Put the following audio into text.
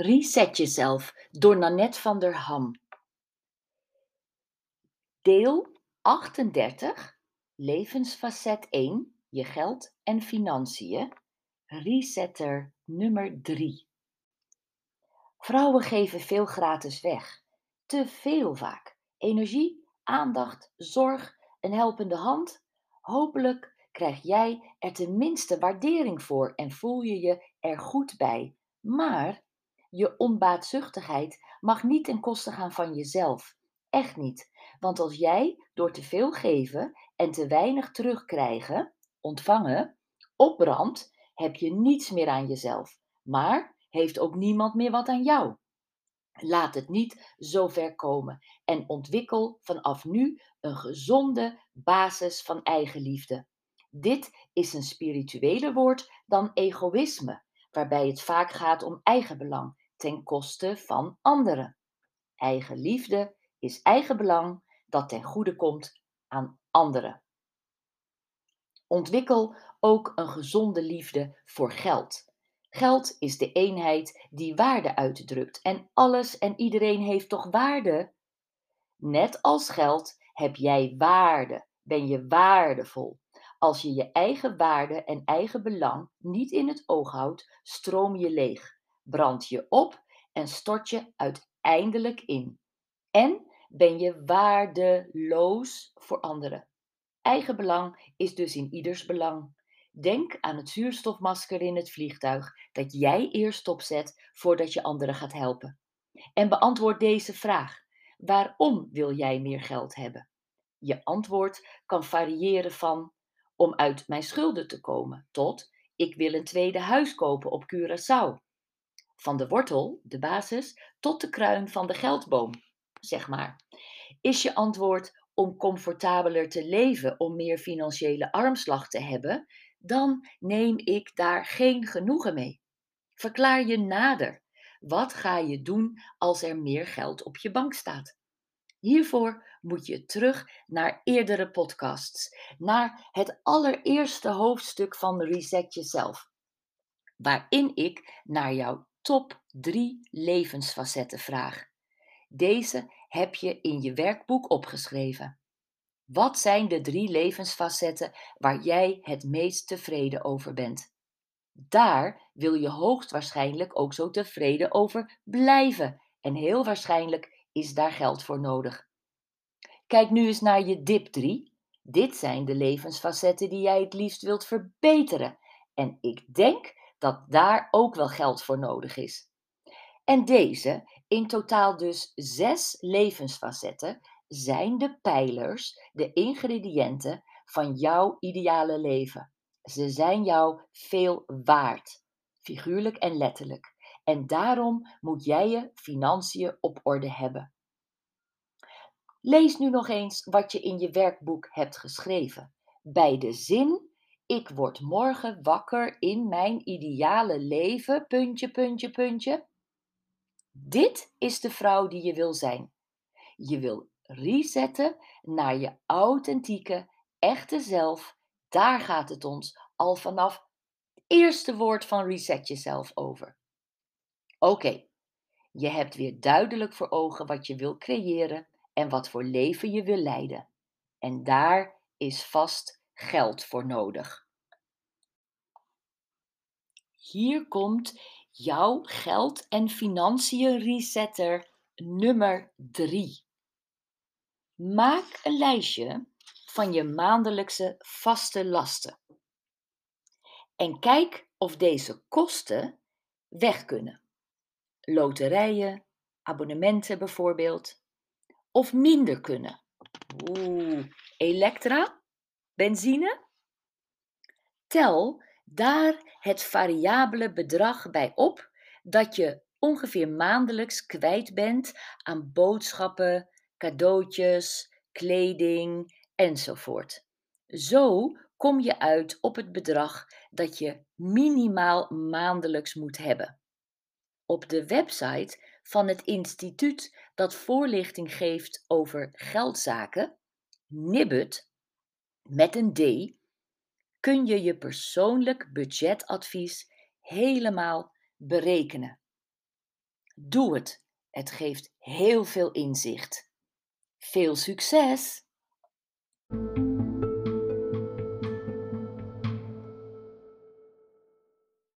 Reset jezelf door Nanette van der Ham. Deel 38, levensfacet 1, je geld en financiën. Resetter nummer 3. Vrouwen geven veel gratis weg. Te veel vaak. Energie, aandacht, zorg, een helpende hand. Hopelijk krijg jij er tenminste waardering voor en voel je je er goed bij. Maar je onbaatzuchtigheid mag niet ten koste gaan van jezelf. Echt niet. Want als jij door te veel geven en te weinig terugkrijgen, ontvangen, opbrandt, heb je niets meer aan jezelf. Maar heeft ook niemand meer wat aan jou. Laat het niet zo ver komen en ontwikkel vanaf nu een gezonde basis van eigenliefde. Dit is een spiritueler woord dan egoïsme, waarbij het vaak gaat om eigenbelang ten koste van anderen. Eigenliefde is eigenbelang dat ten goede komt aan anderen. Ontwikkel ook een gezonde liefde voor geld. Geld is de eenheid die waarde uitdrukt en alles en iedereen heeft toch waarde? Net als geld heb jij waarde, ben je waardevol. Als je je eigen waarde en eigen belang niet in het oog houdt, stroom je leeg, brand je op en stort je uiteindelijk in. En ben je waardeloos voor anderen. Eigen belang is dus in ieders belang. Denk aan het zuurstofmasker in het vliegtuig dat jij eerst opzet voordat je anderen gaat helpen. En beantwoord deze vraag: waarom wil jij meer geld hebben? Je antwoord kan variëren van om uit mijn schulden te komen tot ik wil een tweede huis kopen op Curaçao. Van de wortel, de basis, tot de kruin van de geldboom, zeg maar. Is je antwoord om comfortabeler te leven, om meer financiële armslag te hebben, dan neem ik daar geen genoegen mee. Verklaar je nader. Wat ga je doen als er meer geld op je bank staat? Hiervoor moet je terug naar eerdere podcasts, naar het allereerste hoofdstuk van Reset Jezelf, waarin ik naar jouw top 3 levensfacetten vraag. Deze heb je in je werkboek opgeschreven. Wat zijn de drie levensfacetten waar jij het meest tevreden over bent? Daar wil je hoogstwaarschijnlijk ook zo tevreden over blijven en heel waarschijnlijk is daar geld voor nodig. Kijk nu eens naar je dip 3. Dit zijn de levensfacetten die jij het liefst wilt verbeteren en ik denk dat daar ook wel geld voor nodig is. En deze, in totaal dus zes levensfacetten, zijn de pijlers, de ingrediënten van jouw ideale leven. Ze zijn jou veel waard, figuurlijk en letterlijk. En daarom moet jij je financiën op orde hebben. Lees nu nog eens wat je in je werkboek hebt geschreven. Bij de zin: Ik word morgen wakker in mijn ideale leven. Puntje, puntje, puntje. Dit is de vrouw die je wil zijn. Je wil resetten naar je authentieke, echte zelf. Daar gaat het ons al vanaf het eerste woord van reset jezelf over. Oké, je hebt weer duidelijk voor ogen wat je wil creëren en wat voor leven je wil leiden. En daar is vast geld voor nodig. Hier komt jouw geld- en financiën resetter nummer 3. Maak een lijstje van je maandelijkse vaste lasten. En kijk of deze kosten weg kunnen. Loterijen, abonnementen bijvoorbeeld. Of minder kunnen. Oeh, elektra, benzine. Tel daar het variabele bedrag bij op dat je ongeveer maandelijks kwijt bent aan boodschappen, cadeautjes, kleding enzovoort. Zo kom je uit op het bedrag dat je minimaal maandelijks moet hebben. Op de website van het instituut dat voorlichting geeft over geldzaken, Nibbet, met een D, kun je je persoonlijk budgetadvies helemaal berekenen. Doe het. Het geeft heel veel inzicht. Veel succes!